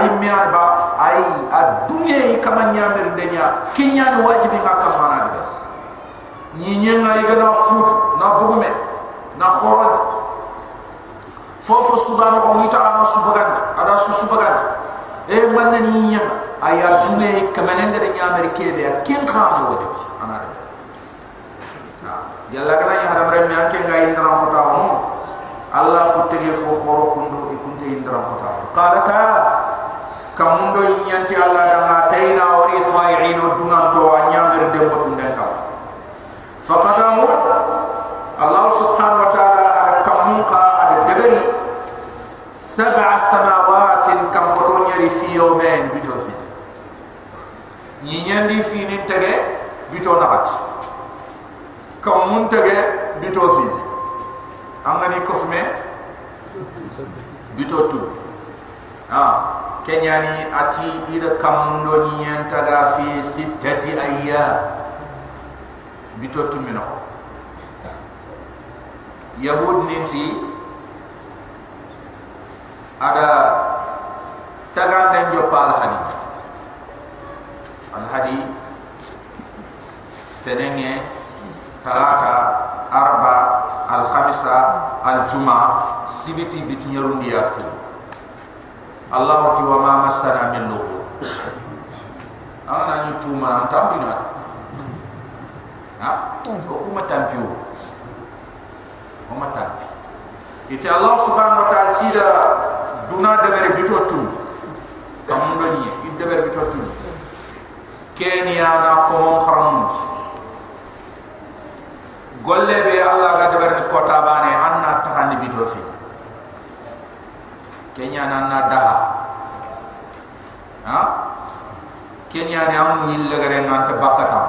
ay mi arba ay adunye kama nyamer denya kinya ni wajibi nga kamana de ni nyenga igana fut na bugume na khorod. Fofo subhanahu wa ta'ala subhanahu ada su subhanahu e manna ni nyenga ay adunye kama nenga de nyamer kebe kin khamo wajibi ana de. Yalla kana ya haram rem yanke ngai ndram kota mo allah ko tege fo khoro kundu ikunte ndram kota qala kamundo nyanti allah da ma tayna ori ta'iin dungan to anyamir de motun den kam faqadahu allah subhanahu wa ta'ala ada kamunka ada deberi sab'a samawatin kam koto nyari fi yawmain bito fi. Ni nyandi fi ni tege bito naati kam mun tege bito fi. Amani kofme bito tu. Ah kenyani ati ida kam mun do ni yanta ga fi sittati ayya bito tu mino yahud ninti ada tagan den jopal hadi. Al hadi tenenge talata arba al khamisa al juma sibiti bit nyarundi yatu allah ti wa ma masana min lugu ana ni tuma tambina ha? Ko kuma tampiu. O mata ite allah subhanahu wa ta'ala ti da duna de bere bitotu kam ngani ide bere bitotu kenya na ko mon kharamun golle be allah ga debar ni kota bane anna tahani bito fi kenya na na da ha? Kenya ni amu hille gare na ta bakata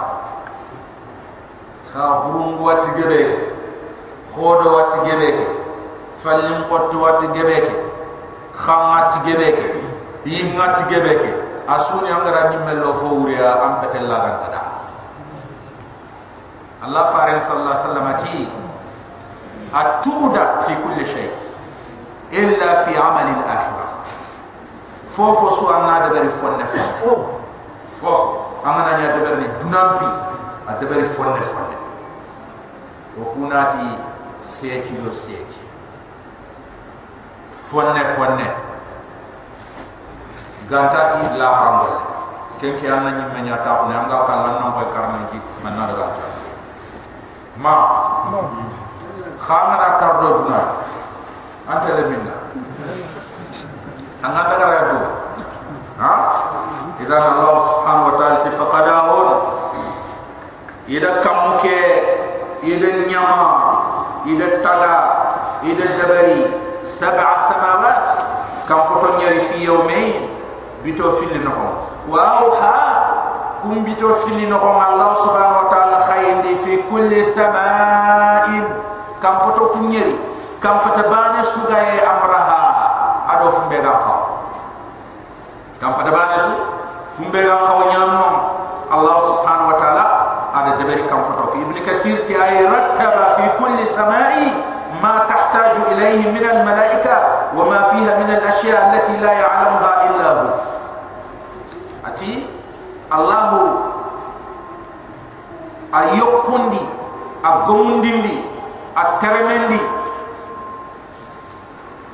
ha burungu wati gebe khodo wati gebe fallim qottu wati gebe khamma ti gebe yi ngati gebe asuni angara ni fo wuriya am petel la allah faril sallallahu alaihi wasallam ati atuda fi kulli shay' illa fi amali al-akhirah fofo so amna de bari fonne fa fofo amana nya de dunampi a de fonne fonne o kunati seti do seti fonne fonne ganta ti la hamol ke ke amna nya me nya ta ne amga kan nan nan karma ji man na ma khamara kardo dunai Antara le minna anga daga ya tuba ha? Allah subhanahu wa ta'ala tafaqadahun ida kamuke ida nyama ida taga ida dabari sab'a samawat kam koto nyari fi yawmi bito fil nahum. Wa auha kum bito fil nahum allah subhanahu wa ta'ala khayndi fi kulli sama'in kam koto kum nyari kam pata bani suga amraha ado fumbe ga ka kam pata bani su fumbe ga ka wanyam mama allah subhanahu wa taala ada deberi kam pata ibn kasir ti ay rattaba fi kulli samai ma tahtaju ilayhi min al malaika wa ma fiha min al ashiya allati la ya'lamuha illa hu. Ati allah ayokundi agomundindi atermendi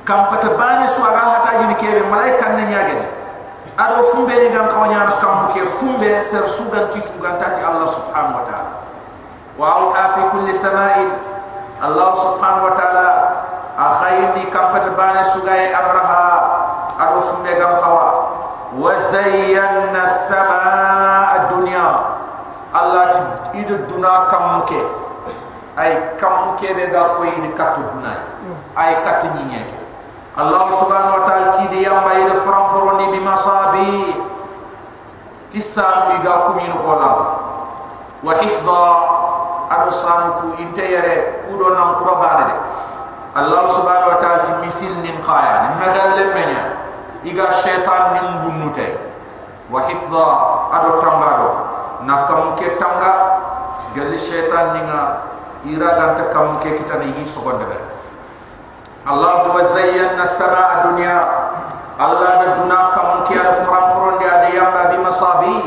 kam pata bani su aga hata jini kebe malaika na nyagen ado fumbe ni gam kawanya na kam ke fumbe ser sugan titu gantati allah subhanahu wa ta'ala. Wa au fi kulli sama'in. Allah subhanahu wa ta'ala akhayni kam pata bani su gaye amraha ado fumbe gam kawa wa zayyana as-sama'a dunya Allah ti idu duna kamuke ay kamuke be ga ko ini katu duna ay katu ni nyeke Allah subhanahu wa ta'ala ti di yamba ida framporo ni bi masabi kisanu iga kumi no holam wa hifdha ado sanu ku inteyere ku do nam kurabane de Allah subhanahu wa ta'ala ti misil nin qaya ni magalle menya. Iga shaytan nin bunnute wa hifdha ado tambado na kamu ke tanga gali syaitan ninga ira ganta kamu ke kita ni ini sogon deber Allah tu wazayyan nasara dunia. Allah da duna kamu ki ada frapron di ada yang ada masabi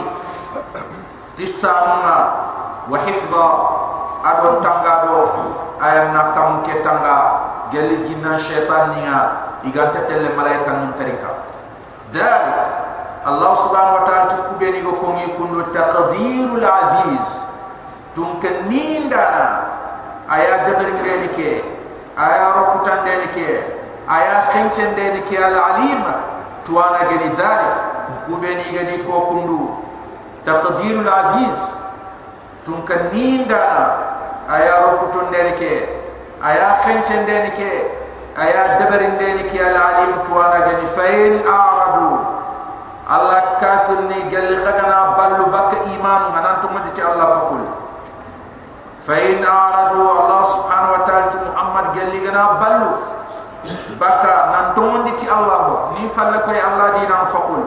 tisa nunga wa hifda adon tangga do ayam na kamu ke tangga. Geli jinnan syaitan niya iga tetele malaikan nun dhalik Allah subhanahu wa ta'ala tukubeni go kongi kundu taqadirul aziz. Tumke nindana ayat dabarik ke aya rokutan deni ke? Aya khenchen deni ke? Al alim. Tuana geni dhalik kube ni gani ko kundu. Taqdirul aziz. Tum ken nindana aya rokutan deni ke? Aya khenchen deni ke? Aya dabir deni ke? Al alim tuana gani fain a'radu. Allah kafir ni gali khagana ballu bak iman. Nganan to mati Allah fakul. Fa in aradu Allah subhanahu wa ta'ala Gali gana ballu baka nan to mati Allah ni falla koy Allah dina fakul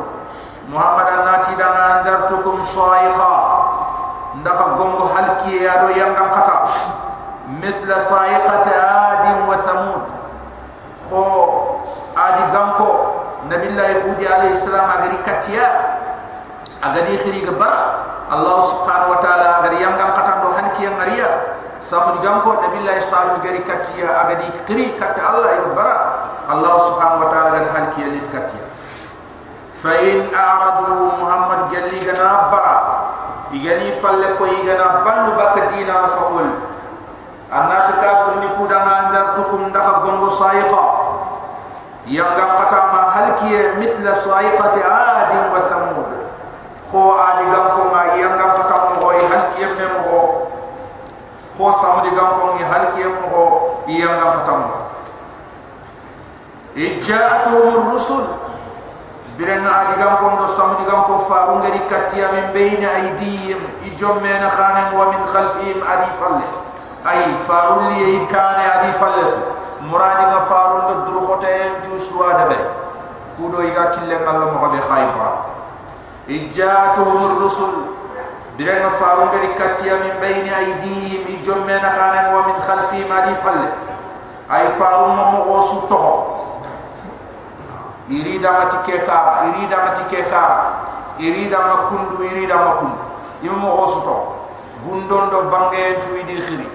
Muhammad annati dana andartukum sa'iqa. Ndaka gongo halki ya do yanga kata. Mithla sa'iqati adin wa thamud. Kho adi gamko nabi allah yahudi alayhi salam agari katia agadi khiri gabara allah subhanahu wa taala agari yang gam patando hanki yang maria samu digamko nabi allah sallallahu agari katia agadi khiri kat allah gabara allah subhanahu wa taala agari hanki yang lit katia fa in a'radu muhammad jalli gana bara igani falle ko igana bandu bakadina fa qul annat kafir ni kudanga anzartukum ndaka gongo sayiqa yang kata ma hal kiye mithla sa'iqati ad wa thamud kho adi gam ko ma yang gam kata mo hoy hal kiye me mo kho samudi gam ko ni hal kiye mo ho yang gam kata mo ija'atuhum rusul. Birena adi gam ko do samudi gam ko faru ngari katiya min aydihim ijom mena khanan wa min khalfihim adi falle. Ay faru li kane adi falle muradi nga faru ndo duru khote ju suwa dabe. Kudo yiga kille ngallo mo be khayba ijatuhum ar-rusul bire nga faru ngari katiya min bayni aydihim ijomme na khana wa min khalfi ma di fal ay faru mo mo go su to irida matike ka irida matike ka irida makundu irida makundu. Yimo mo go su to gundondo bangen cu idi khiri.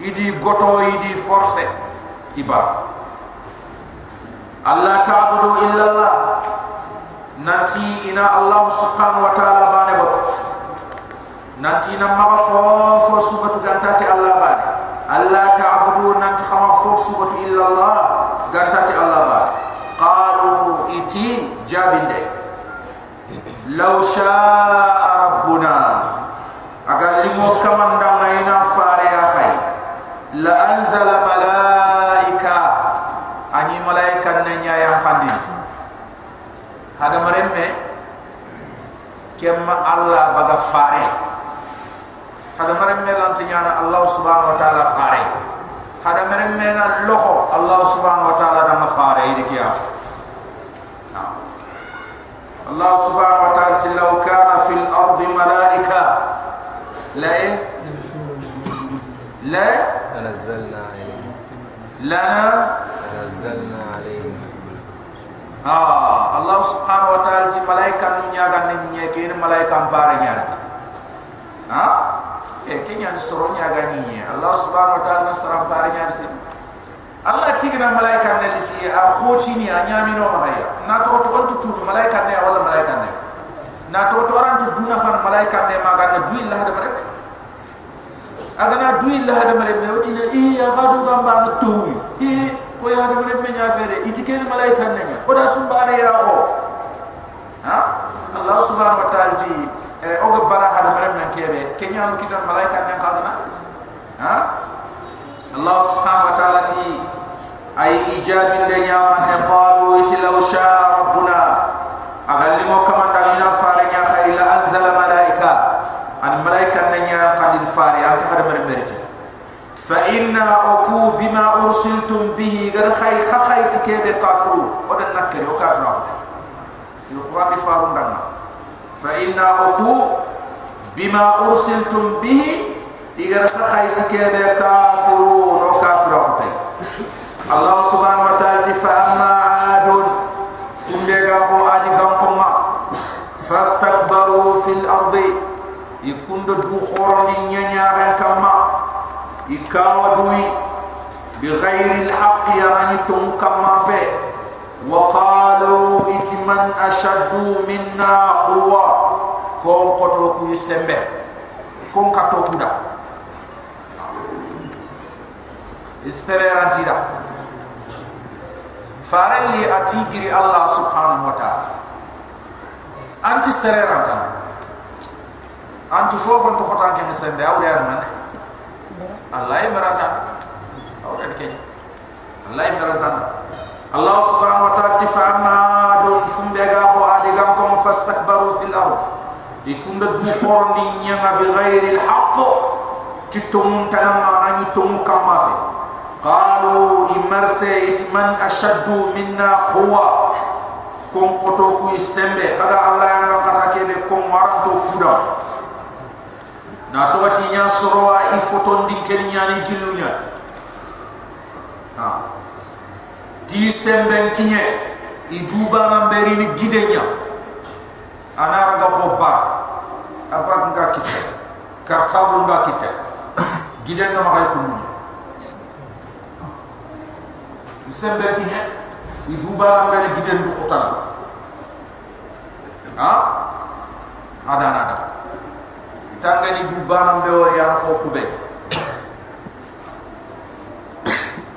Idi goto idi forcer iba. Allah ta'budu illa Allah nanti ina Allah subhanahu wa ta'ala bane bot nanti na ma fo fo subatu gantati Allah bane Allah ta'budu nanti khama fo subatu illa Allah gantati Allah bane qalu iti jabinde law sha'a الله سبحانه وتعالى فاري هذا من من اللقو الله سبحانه وتعالى دم فاري يدك يا الله سبحانه وتعالى لو كان في الأرض ملائكة لأ لأ لنزلنا عليهم. لنا لنزلنا عليهم. آه الله سبحانه وتعالى ملائكة من يغنى من يكين ملائكة مبارنة يعني. آه E kenya ni soro nyaga ni nye. Allah subhanahu wa ta'ala nasara mpare nyati. Allah tigna malaika ne li ci a khoti ni a nyami no mahaya. Na to to on to malaika ne wala malaika ne. Na to to ran to duna fan malaika ne maga na duil la hada malaika. Aga na duil la hada malaika. Oti ne ya gadu gamba no tuwi. E ko ya hada mere menya fere itike ni malaika ne o da bare ya o ha allah subhanahu wa ta'ala eh oga bara hada maram nan kebe. Kenya mu kitar malaika nan kadana ha? Allah subhanahu wa ta'ala ti ay ijabi de nyaman ne qalu ti law sha rabbuna. Agalli mo kam andal ina fare nya kha anzala malaika. An malaika nan nya qadin fare an ta hada maram merti fa inna aku bima ursiltum bihi gar khay khay ti kebe kafiru. Odan nakari o kafiru. Il qur'an ifarun dan فإن أكو بما أرسلتم به إذا خيتك كافرون وكافر أبطي الله سبحانه وتعالى فأما عاد سنجاه عاد قمقما فاستكبروا في الأرض. يكون دو من ينيا كما. يكاودوا بغير الحق يعني تم فيه tum kama fe wa qalu itman ashaddu minna quwwa ko koto ku sembe ko kato kuda istere rantida farelli atigiri allah subhanahu wa ta'ala anti sere rantana antu fofo to khota ke sembe awre ar man fil ard. Ikunda du khorni nyanga bi ghairi al haqq titumun tanama rani tumu kama fi qalu imarse itman ashaddu minna quwwa. Kon koto ku sembe kada allah yang ngata kebe kon waranto kuda na to wati nya soro a i foto ndi ken nya ni di semben kinye i duba na mberi ni gide nya ana fo ba apa nga kite kartabu nga kite gide na makay kunu di semben kinye i duba na mberi gide ndu kotana ha? Ada ada, tangani du banam be o ya fo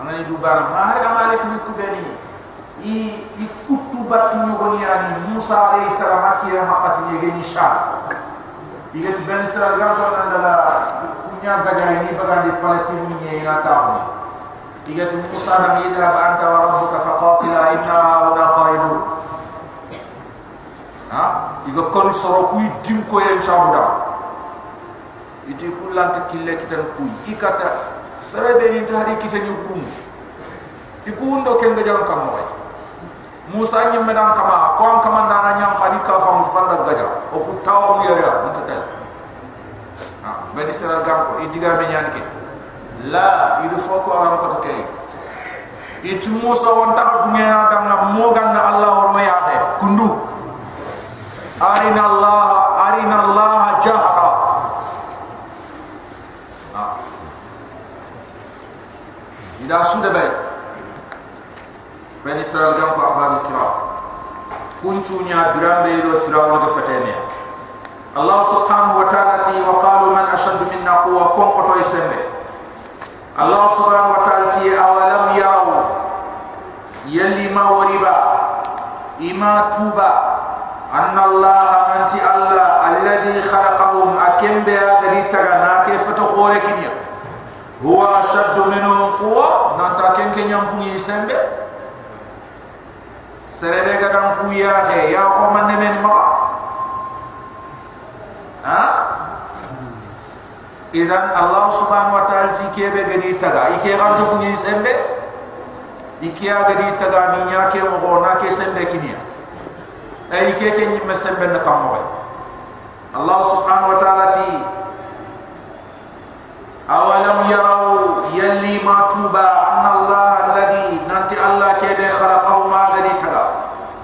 fube angani du banam ma har amale ku ku i i kutu batu ni goni ani musa alayhi salam akira hakati ni geni sha iga tu ben sira ga ko nan daga kunya gaja ni bagan di palestine ni ina ta iga tu musa na mi da ba anta wa rabbuka faqatila inna wa qaidu ha? Iga kon soro ku dim ko yen chabuda iti kullanta kille kitan kuy ikata serebe ni tahari kitani hurum ikundo kenga jam kam musa nyi medan kama ko am kama ndana nyam khadi ka fa mufanda gaja o ku taw mi yara mutatel ha bani seral gam ko idiga be nyan ke la idu foko am ko to kay itu musa won ta dunya da na mo allah woro ya kundu. Arina allah arina allah jahra ida suda bay ben israel gam ko abab kira kunchu nya birambe do firawn do fatene allah subhanahu wa ta'ala ti wa qalu man ashad minna quwwa kum qato isembe allah subhanahu wa ta'ala ti awalam yarau yalli ma wariba ima tuba. Anna allah anti allah alladhi khalaqahum akembe agari taga na ke fato khore kinya huwa shaddu minhum quwwa nanta ken ken nyam pungi sembe serebe ga dam he ya ko man men ma. Ha? Idan allah subhanahu wa ta'ala ji kebe ga taga. Ike ga to pungi sembe ikiya ga di taga ni nya ke mo na ke sembe kinia. Ay ike ken nyim sembe na allah subhanahu wa ta'ala ti أولم يروا يلي ما توبا أن الله الذي ننتي الله كده خلقه ما غني ترى.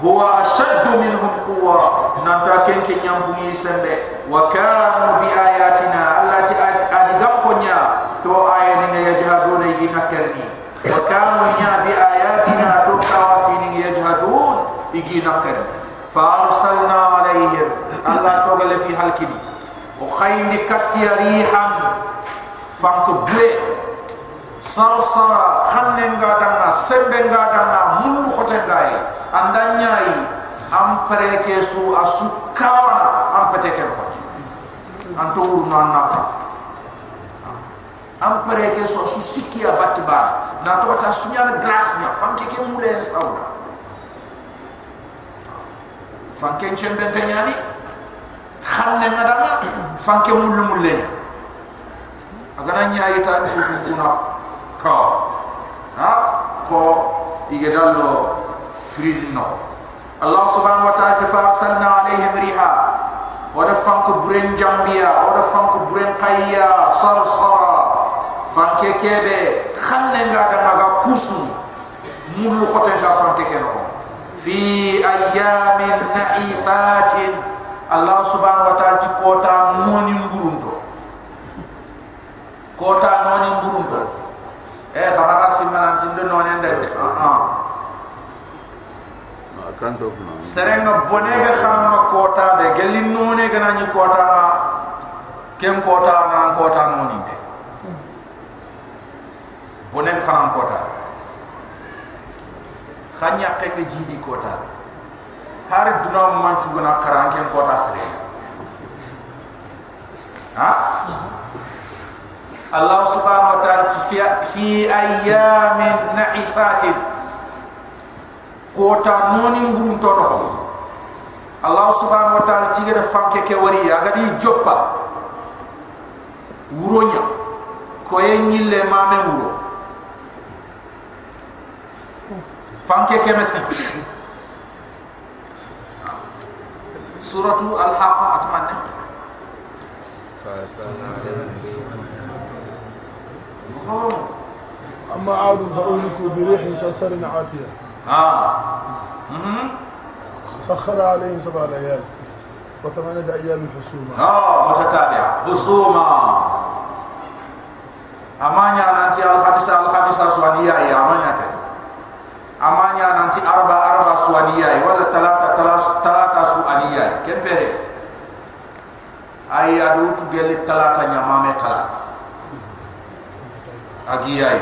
هو أشد منهم قوة. ننتا كن كن ينبغي سنبه. وكانوا بآياتنا. التي أدقم كنيا. تو آية نغا يجهدون يجي نكرني. وكانوا ينا بآياتنا. تو كوافين يجهدون يجي نكرني. فأرسلنا عليهم. الله تغلى في حلقني. وخير كتيا ريحا. Fanko ble sar sara khanne nga danna sembe nga danna mulu khote ngai andanya am ke su asukawana am pete ke ko anto ur no anaka am pare ke su asu sikia batba na to ta sunya na nya fanke ke mule sauna. Fanke chembe tanyani khanne nga danna fanke mulu nya agana nya ita su su kuna ka ha ko igedallo freezing no allah subhanahu wa ta'ala farsalna alaihim riha wa da fank buren jambia wa da fank buren qayya sarsara fanke kebe khanne nga da maga kusu mulu khote ja fanke ke no fi ayamin na'isatin allah subhanahu wa ta'ala ci kota noni ngurunto kota noni ngurunto eh kamara simana tindo noni ndende. Ah ah. Kanto kuna serenga bonega xamma kota de gelin noni gana ni kota ma ken kota na kota noni de bonega xamma kota. Khanya kenge jidi kota. Har duna man ci gona karan ken kota sire ha Allah subhanahu wa ta'ala fi ayamin nahisatin kota noni ngurum to do Allah subhanahu wa ta'ala ci gere fanke ke wari aga di joppa wuronya ko ye nyille mame wuro fanke ke mesi suratu al-haqa atmanne أما عاد فأهلكوا بريح صرصر عاتية ها مهم. سخر عليهم سبع ليال وثمانية أيام حسوما ها متتابعة خصوما أمانيا ننتي الخمسة الخمسة سوانية يا أمانيا كي أمانيا ننتي أربع أربع سوانية ولا ثلاثة ثلاثة ثلاثة سوانية كم بره أي أدو تجلي ثلاثة نيامامة ثلاثة أجياي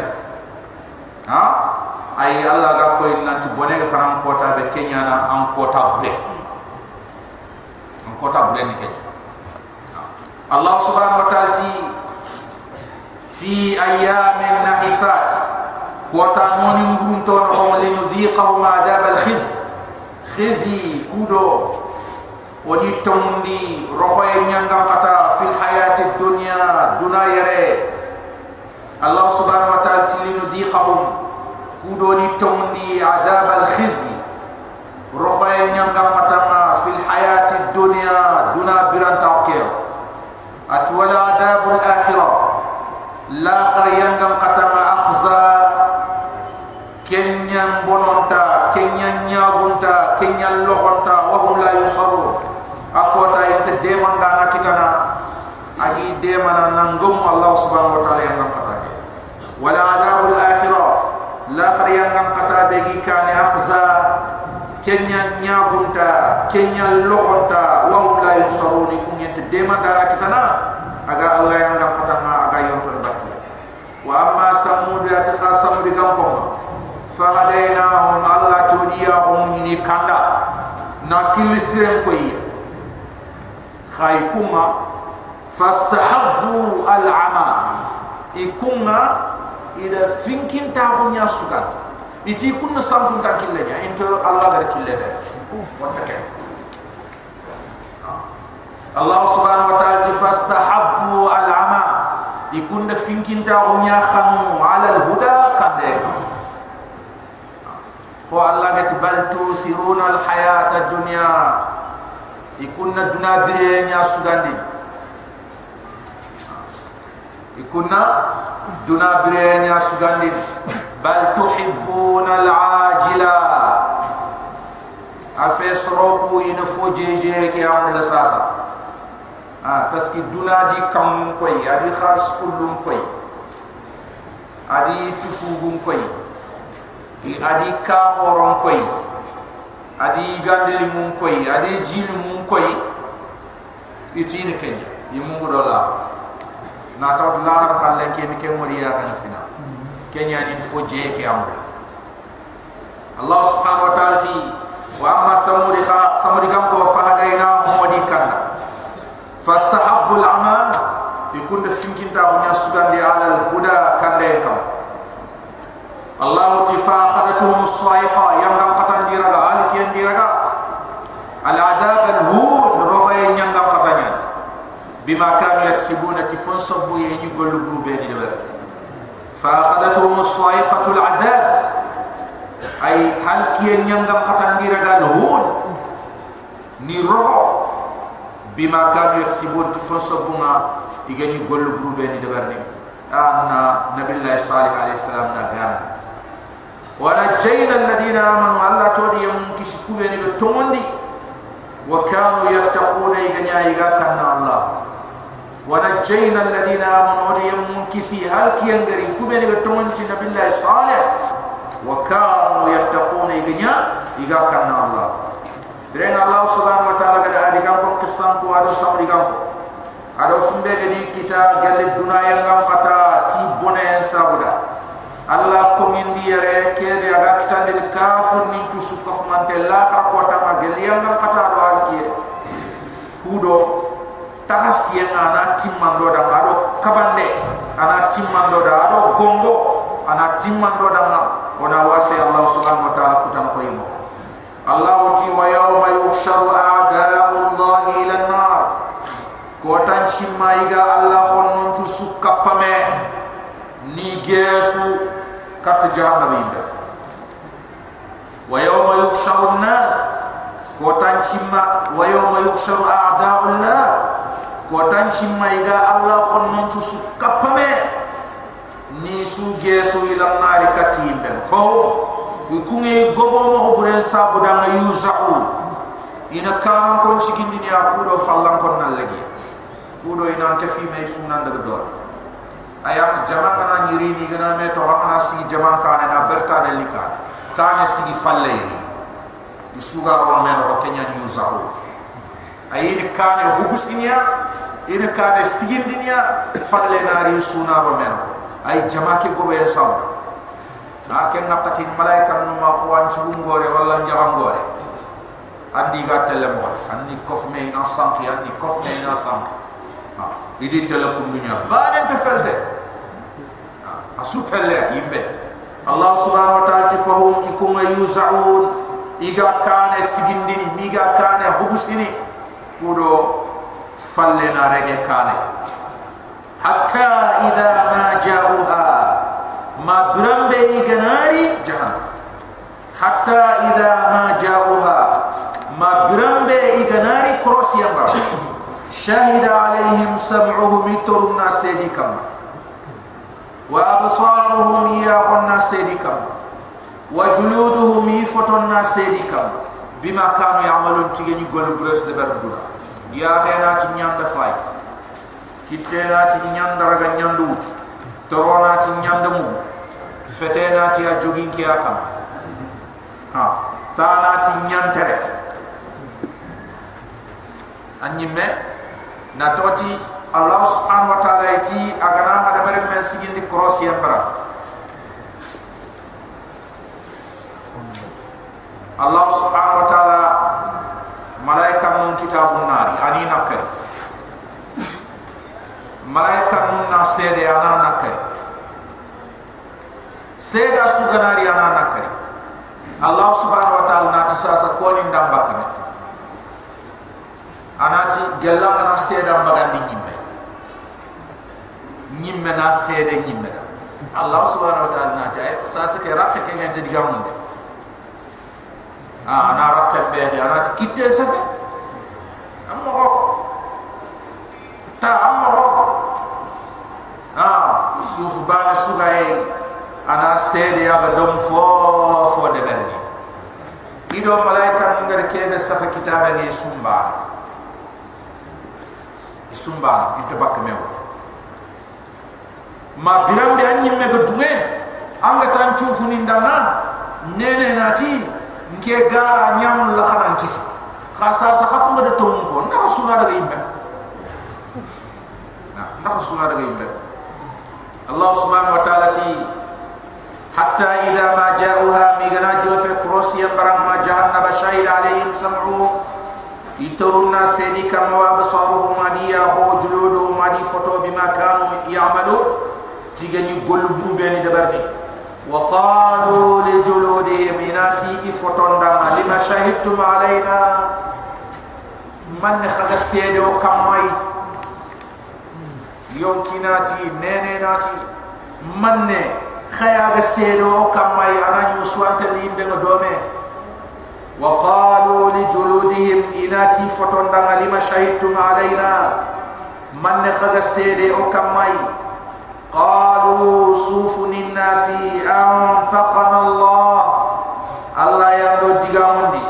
ها أي الله غاكوي ننتي بونيغ خرام كوتا بكينيانا أم كوتا بره أم كوتا بره نكينيانا الله سبحانه وتعالى في أيام نحسات كوتا نوني مبروم تون قوم لنذيقهم عذاب الخز خزي كودو وني تمندي روحي نيانغام قطا في الحياة الدنيا دنا الله سبحانه وتعالى لنذيقهم كودوني توني عذاب الخزي رخين ينقى في الحياة الدنيا دون بران توكير أتولى عذاب الآخرة لاخر ينقى قتما أخزى كنيان بنونتا كنيان نياغونتا كنيان لغونتا وهم لا يصرون أقوتا يتدامن دانا كتنا أجي دامنا ننقم الله سبحانه وتعالى ينقى begi kane akhza. Kenya nyagunta kenya lohonta wa hum la yusaruni kunyet dema dara kitana aga allah yang ngam kata ma aga yonton bakti wa amma samud ya takhasam di kampung fa hadaina hum allah tudiya hum ni kanda. Na kilisrem koi. Khaykuma fastahabbu al-ama ikunga ida finkin tahunya sugata iti kun sampun ta kille nya into Allah gar kille de wonta ke Allah subhanahu wa ta'ala fastahabbu al-ama ikunda finkinta unya khanu ala al-huda kande ko Allah gati bal tusiruna al-hayata ad-dunya ikunna duna bire nya sugandi. Ikunna duna bire nya sugandi bal tuhibbuna al-ajila afe soroku ina fo jeje ke amul sasa ah parce que duna di kam koy adi khars kullum koy adi tufugum koy i adi ka horon koy adi gandeli mum koy adi jilu mum koy itini kenya yimungu dola na taw lar halle ke mi ke moriya kan fina kenya ni fo je ke amul allah subhanahu wa ta'ala ti wa amma samuri kha samuri kam ko fahadaina hum kanna fastahabbu al'ama yakun da finkin ta hunya sugan di al-huda kan de kam. Allah tifa khadatuhum as-sa'iqa yang dam qatan diraga al kiyan diraga al-adab al-hun rohay nyang dam qatanya bima kanu yaksibuna tifun sabu yi golu grube ni فأخذتهم الصاعقة العذاب. أي هل كي ينغم قتنجر قال هون نيرو بما كانوا يكسبون تفنصبونا يجني قول بروبين دبرني. أن نبي الله صالح عليه السلام نغانا ونجينا الذين آمنوا. الله تودي يمكن سكوبين وكانوا يتقون يجني أيغا الله. ونجينا الذين آمنوا وليم كسي هل كي ينغري كبير يتمنى نبي الله صالح وكانوا يتقون يغنيا يغا كان الله درين الله سبحانه وتعالى قد أدي كم قصان كو أدو سمري كم أدو سمبه جدي كتا قل الدنيا ينغم قطا تي بنا سابدا الله كم يندي يرى كيد أغا كتان للكافر نينكو سكف من تلا خرقوتا ما قل ينغم قطا أدو هالكي كودو tahas yang ana timman do da ado kabande ana timman do da ado gongo ana timman do da ona wasi allah subhanahu wa taala kutan ko yimo Allah uti wa yawma yuhsharu a'da'u Allah ila an-nar. Ko tan shimma iga Allah honnon tu sukka pame. Ni gesu kat jahannam inda. Wa yawma yuhsharu an-nas ko tan shimma wa yawma yuhsharu a'da'u Allah ko tan shimma iga Allah honnon tu sukka pame ni su gesu ila an-nar kat inda fa ikunge gobo mo buren sabu da yuzaku ina kanan kon sikindi ni akudo fallan kon nan lagi. Kudo ina ke fi me sunan daga do aya jama na nyiri ni gana me to hamna si jama kana na berta de lika. Kana si falle ni suga ro me no kenya ni kana hubusinya ina kana sigindi ni falle na ri sunan ro me no ay jama ke gobo en sabu na ken na pati malaika no ma ko an chu ngore wala njam ngore andi ga tele mo andi kof me na sanki andi kof me na sanki idi tele ko minya ba den te felte tele yimbe allah subhanahu wa ta'ala tifahum ikum yuzaun iga kane sigindini miga kane hubusini. Kudo falle na rege kane hatta ida ma jauha ma brambe iganari jahan hatta ida ma jauha ma brambe iganari krosia ba shahida alaihim sam'uhum iturna sedikam wa absaruhum ya'un sedikam وجلودهم يفتون سيدي كما بما كانوا يعملون تيجي يقول برس لبردولا يا هنا تنيان دفاي كتنا تنيان درجة نيان دوت ترونا تنيان دمو fetena ti a jogin ki akam ha tana ti nyantere anyimme na toti allah subhanahu wa ta'ala ti agana hada bare men allah subhanahu wa ta'ala malaika mun kitabun nar ani nakari malaika mun na sede ana nakari seda suganari ana nakari allah subhanahu wa ta'ala nati sasa koni ndamba kame anati gella ana seda mbaga ni nyimme. Nyimme na seda nyimme da. Allah subhanahu wa ta'ala nati sasa ke rakke ke ngente digamunde ah ana rakke be ni anati kitte safe amma ko ta amma ko ah suf bana sugaye ana sede ya dom fo fo de berni ido malaika ngar kebe safa kitaba ni sumba. Sumba ite bak mew ma biram be anyi me go duwe anga tan chufu ni ndana nene nati nke ga nyam la kharan kis. Khasa sa khatu ngada tum ko na sunna daga imbe na sunna daga imbe allah subhanahu wa ta'ala ti hatta idha ma ja'uha migana jofe cross ya barang ma jahannam shahid alaihim sam'u. Ituruna sedi kama wa basaruhum adiya ho juludu madi foto bima kanu ya'malu. Tiga ni golu bubeni dabarbi وقالوا لجلودهم إناتي إفتون دام لما شهدتم علينا من خد السيد وكمي يمكناتي نيني ناتي من khaya ga sedo kamay anani uswanta limbe ngo dome wa qalu li juludihim inati foton danga lima shahidtum alaina man قالوا سوفن الناتي أنتقنا الله الله يبدو تجامدي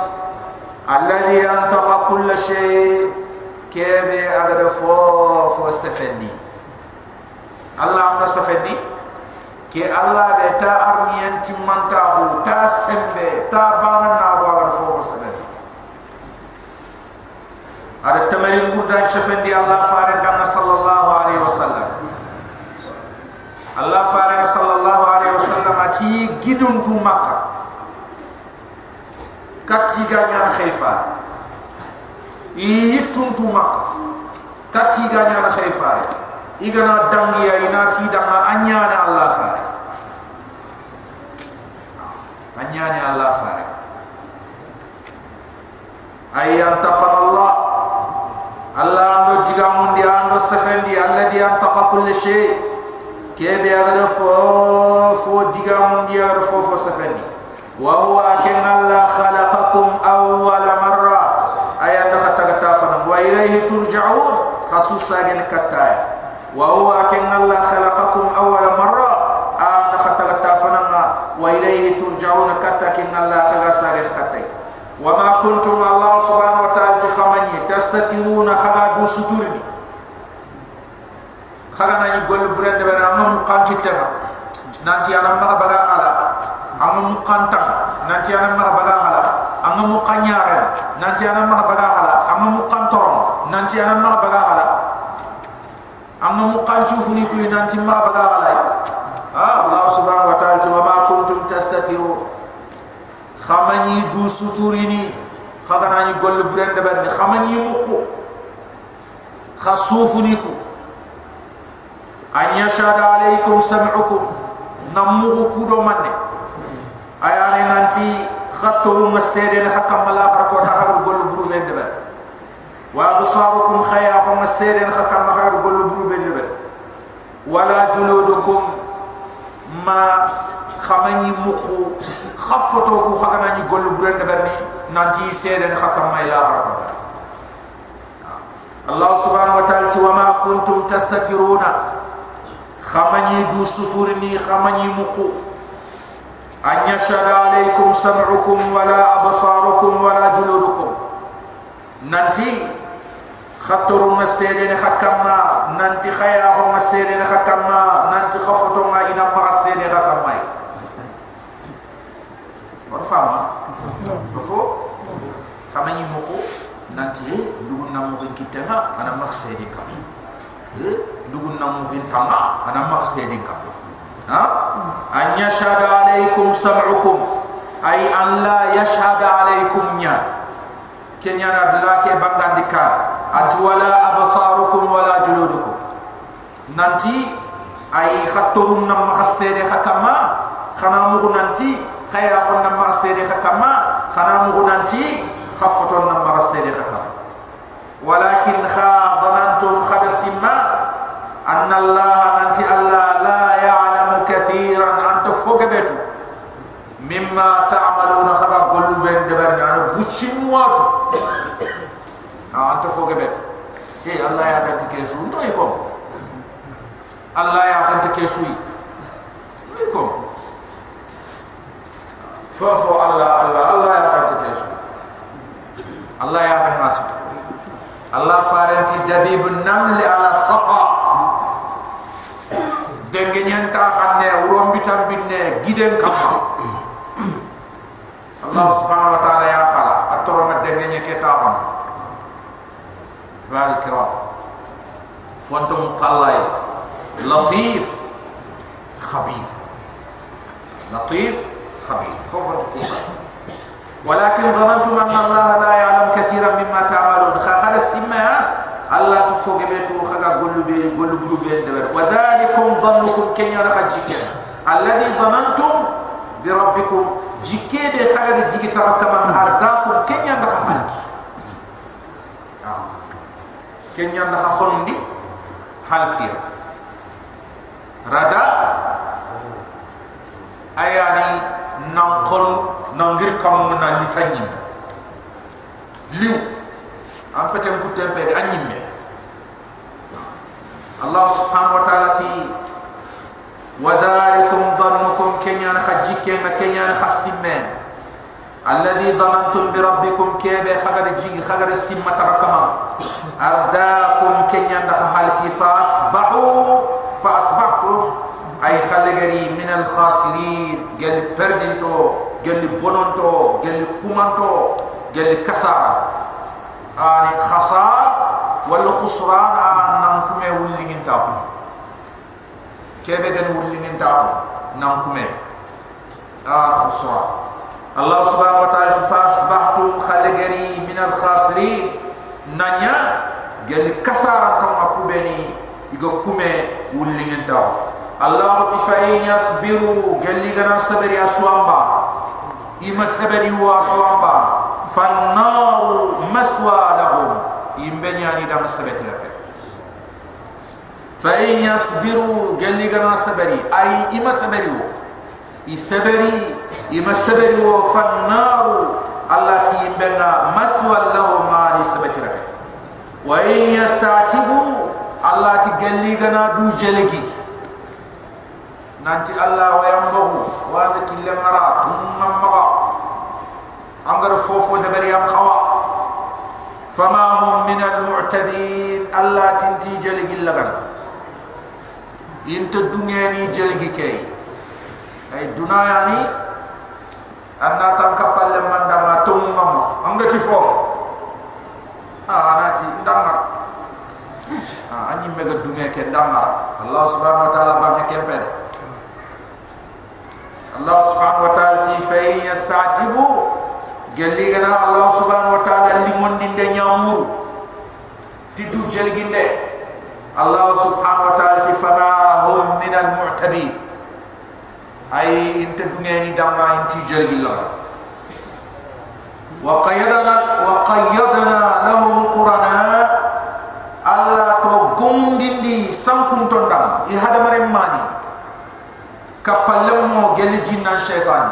الذي أنتق كل شيء كيف أقدر فوف واستفني الله أنت استفني كي الله بيتا أرمي أنت من تابو تا سمبه تا بانا نابو أقدر فوف واستفني هذا التمرين قردان شفن دي الله فارد صلى الله عليه وسلم Allah Faraq sallallahu alaihi wasallam ati gidun tu makka kati ganyan khayfa i tu makka kati ganyan khayfa i gana dangi ya inati danga anyana Allah Faraq anyana Allah Faraq ayyan taqal Allah. Allah ando digamundi ando sefendi Allah di antaqa kulli shay'in kebe agada fo fo digamun di agada fo fo sefendi وهو أكن الله خلقكم أول مرة أي أن خطك وإليه ترجعون خصوصا جن كتايا وهو أكن الله خلقكم أول مرة أن خطك تافنا وإليه ترجعون كتاك إن الله خلصا جن كتايا وما كنتم الله سبحانه وتعالى تخمني تستترون خلا دو ستورني خلا نيقول برند بنا khagana ni gol burende bana amma mu kan kitema nanti ana ma baga ala. Amma mu kan tan nanti ana ma baga ala. Amma mu kan yare nanti ana ma baga ala. Amma mu kan toron nanti ana ma baga ala. Amma mu kan chufuni ku nanti ma baga ala. Ah allah subhanahu wa ta'ala wa ma kuntum tastatiru. Khamani du suturini khagana ni gol burende bana khamani mu ko khasufuni ku an yashada alaykum sam'ukum. Namu ku do manne ayani nanti khaturu masede hakam mala har ko ta har golu buru ben de wa absarukum khaya ko masede hakam ma har golu buru ben de wala juludukum ma khamani muku khafato ko khagana ni golu buru de ni nanti sede hakam ma ila har Allah subhanahu wa ta'ala wa ma kuntum tastatiruna khamani du suturni khamani muku أن يشهد عليكم سمعكم ولا أبصاركم ولا جلودكم ننتي خطر مسيرين حكما ننتي خياه مسيرين حكما ننتي خفتما إنا مرسيرين حكما مرفعما ففو خمين يمكو ننتي لغن نموغن كتنا أنا dugun namu fin tanga anam ma sedi ka ha an yashhadu alaykum sam'ukum ay an la yashhadu alaykum nya kenya na dala ke bangan dikan, atwala absarukum wala juludukum nanti ay khatturum nam ma sedi khakama khana mu nanti khaya on nam ma sedi khakama khana mu nanti khafton nam ma sedi khakama walakin kha dhanantum kha simma anna allah anti allah la ya'lamu kathiran. Anta fogebetu mimma ta'maluna khaba qulu ben de ber ñaan bucci muat ant fogebet e allah ya kan tike su ndoy ko allah ya kan tike su yi ko fofo allah allah allah ya kan tike su allah ya kan nasu allah farenti dabibun binne giden kama Allah subhanahu wa ta'ala ya khala atoro ma denge nye ke taxam bari kira fontum qallay latif khabir latif khabir fofu ولكن ظننتم ان الله لا يعلم كثيرا مما تعملون خاخر السماء الله تفوق بيتو خغا غولو بي غولو بلو بي وذلكم ظنكم الذي ظننتم بربكم جكي دي خير جيكي تركما هرداكم كن يندا خفل كن يندا خفل دي حال كير رادا اياني ننقل ننغير كم من اللي تنين ليو ام بتم كتب انيم الله سبحانه وتعالى وذا ma kenyan khasimme الذي ظننتم بربكم كيف خغر جي خغر السمة تركما أرداكم كنيا دخل حالك فأصبحوا فأصبحتم. أي خلقري من الخاسرين. قال بردنتو قال بونونتو قال كومانتو قال كسارة. يعني خسار ولا خسران؟ نانكم ولين تابو كيف كان ولين تابو نانكم آه خسران الله سبحانه وتعالى فأصبحتم خلقري من الخاسرين نانيا قال كسارة تنكم بني يقول كومي ولين تابو الله تفاين يصبروا قال لي غنا صبر يا سوامبا يما صبر هو سوامبا فالنار مسوى لهم يمبني اني دام صبر فإن يصبروا قال لي غنا صبري أي إما صبروا يصبري إما صبروا فالنار التي يمبنا مسوى لهم ما نصبر وإن يستعتبوا الله تقال لي غنا دو جلقي nanti Allah wa yambahu wa da kille mara tumma maga angar fofo de bari am khawa fama hum min al mu'tadin Allah tinti jalgi lagana Eh, ay dunaya ni anna tan kapal le manda ma tong mam anga ci fo ah ha, anati ndamar ah ha, anyi mega dunga ke ndamar lah. allah subhanahu wa taala ba ke pen allah subhanahu wa taala ti fa yastatibu gelli gana allah subhanahu wa taala li mondi de nyamur ti du jelginde allah subhanahu wa taala ti fama hum min al mu'tabin ay inte fungeni dama inti jergi la wa qayyadana wa qayyadana lahum qurana. Alla to gumdindi sankun tonda i hadamare mani kapalmo gelli jinna shaytan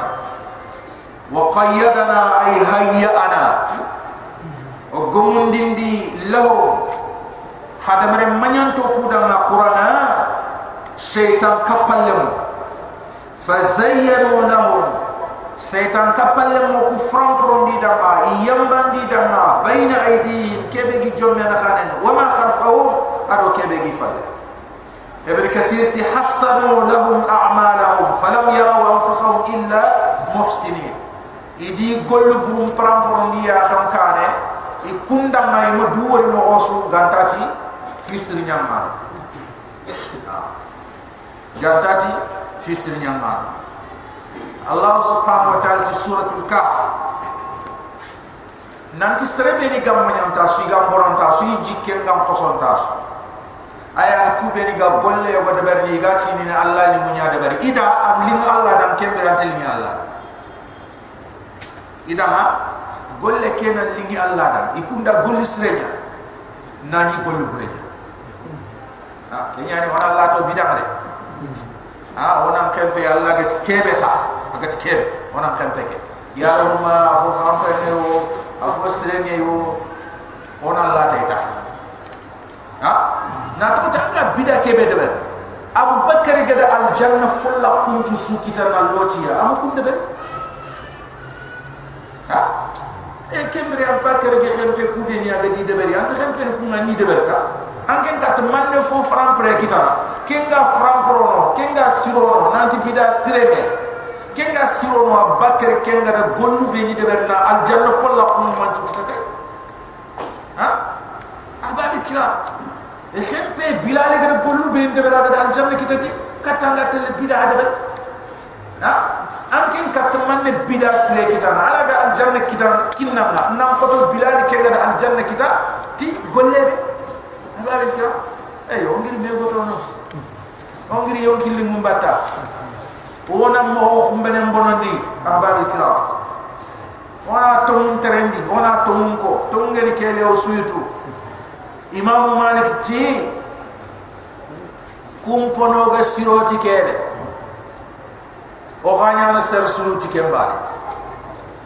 wa qayyadana ay hayyana. Oh, o gumdindi lahum. Hadamare manyanto kudama qurana. Shaytan kapalmo fazayyanu lahum. Setan kapal le mo ku fram prondi da ba yamban di da ma bayna aydihim kebe gi jomme na khanen wa ma khalfahum ado kebe gi fal. Ibn kasir ti hasanu lahum a'malahum falam yaraw anfusahum illa muhsinin. Idi gol burum pram prondi ya kam kane i kunda may mo duwol mo osu gantati fisri nyamma ah. gantati في سرنيان ما الله سبحانه وتعالى في سورة الكهف nanti serebe ni gam manyam tasu gam boron tasu jikken gam koson tasu aya ku be ni ga golle yo de berni ga ci ni Allah ni munya de bari ida am lim Allah dam kembe ante li Allah ida ma golle kenan li Allah dam ikunda golle srenya nani golle burenya ha kenya ni wala Allah to bidam de ha wona kembe Allah ga kebe ta. Ga kebe. Wona kembe ke. Ya ruma afu fampe ne wo afu srenya yo wona Allah ta. Ita ha? Na to ta ga bida ke be debe abu bakari gada al janna fulla kuntu su kita na lotiya am kun debe ha? E kemri abu bakari ge xempe ku de ni aga di debe ri anta xempe ku ma ni debe ta an ken kat man ne fo fram pre kita ken ga fram pro no ken ga siro no nanti bida sirebe ken ga siro no abu bakari ken ga gonu be ni debe na al janna fulla kun man kita ha abadi kira e xempe bilal ga gollu be de bera ga aljanna kitati katanga tel bida ada ha? Ankin kat man ne bida sire kitana ala ga aljanna kitan kinna na nam ko to bilal ke ga aljanna kita. Ti golle be ala be kira e yo ngir me goto no o ngir yo killi mum batta wona mo o xumbene mbonondi ababe kira wona to terendi wona to ko to ngeni kele o suyutu imam malik ti kum pono ga siroti kede o ganya na ser suruti kembali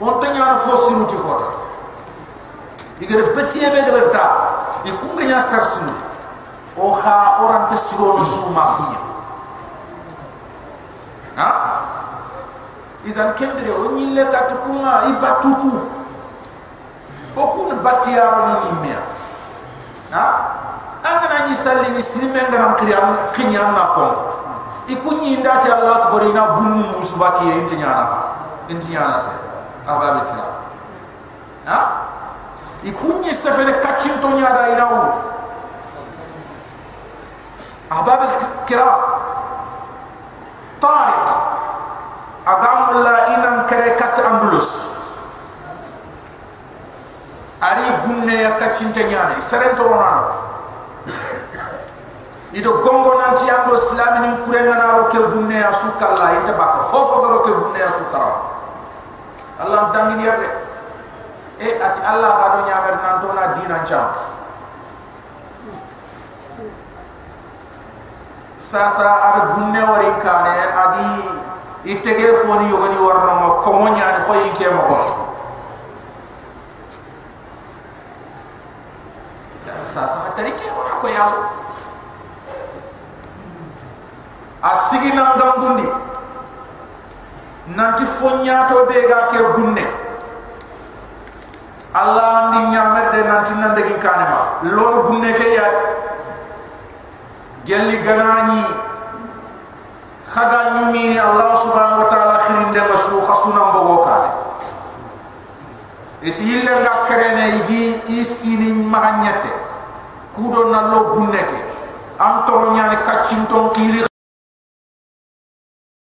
on tanya na fo siruti fota igere petit be de berta e kum ga nya ser sunu o kha oran te siro no suma kunya ha izan kembere o nyille katukuma ibatuku okun batiyaro ni nimya ha? Angana ni salli ni silme ngara kriyam khinyam na ko ikunyi ndati allah akbar ina bunnu musubaki intinyana intinyana se ababe kira? Ha ikunyi sefene kachinto nyada ina u ababe kira tariq. Agamulla inam kere kat andulus ari bunne ya kacinte nyane seren torona ido gongo nanti ando islami ni kurenga na roke bunne ya sukalla ite bak fofo do roke bunne ya sukara allah dangi yerde e ati allah hado nyamer nan to na dina cham sasa ar bunne wari kane adi itege foni yogani warno mo komo nyaani fo yinke mo. Ko sasa hatari ke ora ko yal asigi na ngambundi nanti fonya to be ga ke gunne allah andi nyamer de nanti nande gi kanema. Lolu gunne ke ya. Gelli ganani. Khaga nyumi allah subhanahu wa ta'ala khirin de masu khasuna mbogo kale eti yille nga kerene yi isini maganyete kudo na lo bunneke am toro nyane kacin ton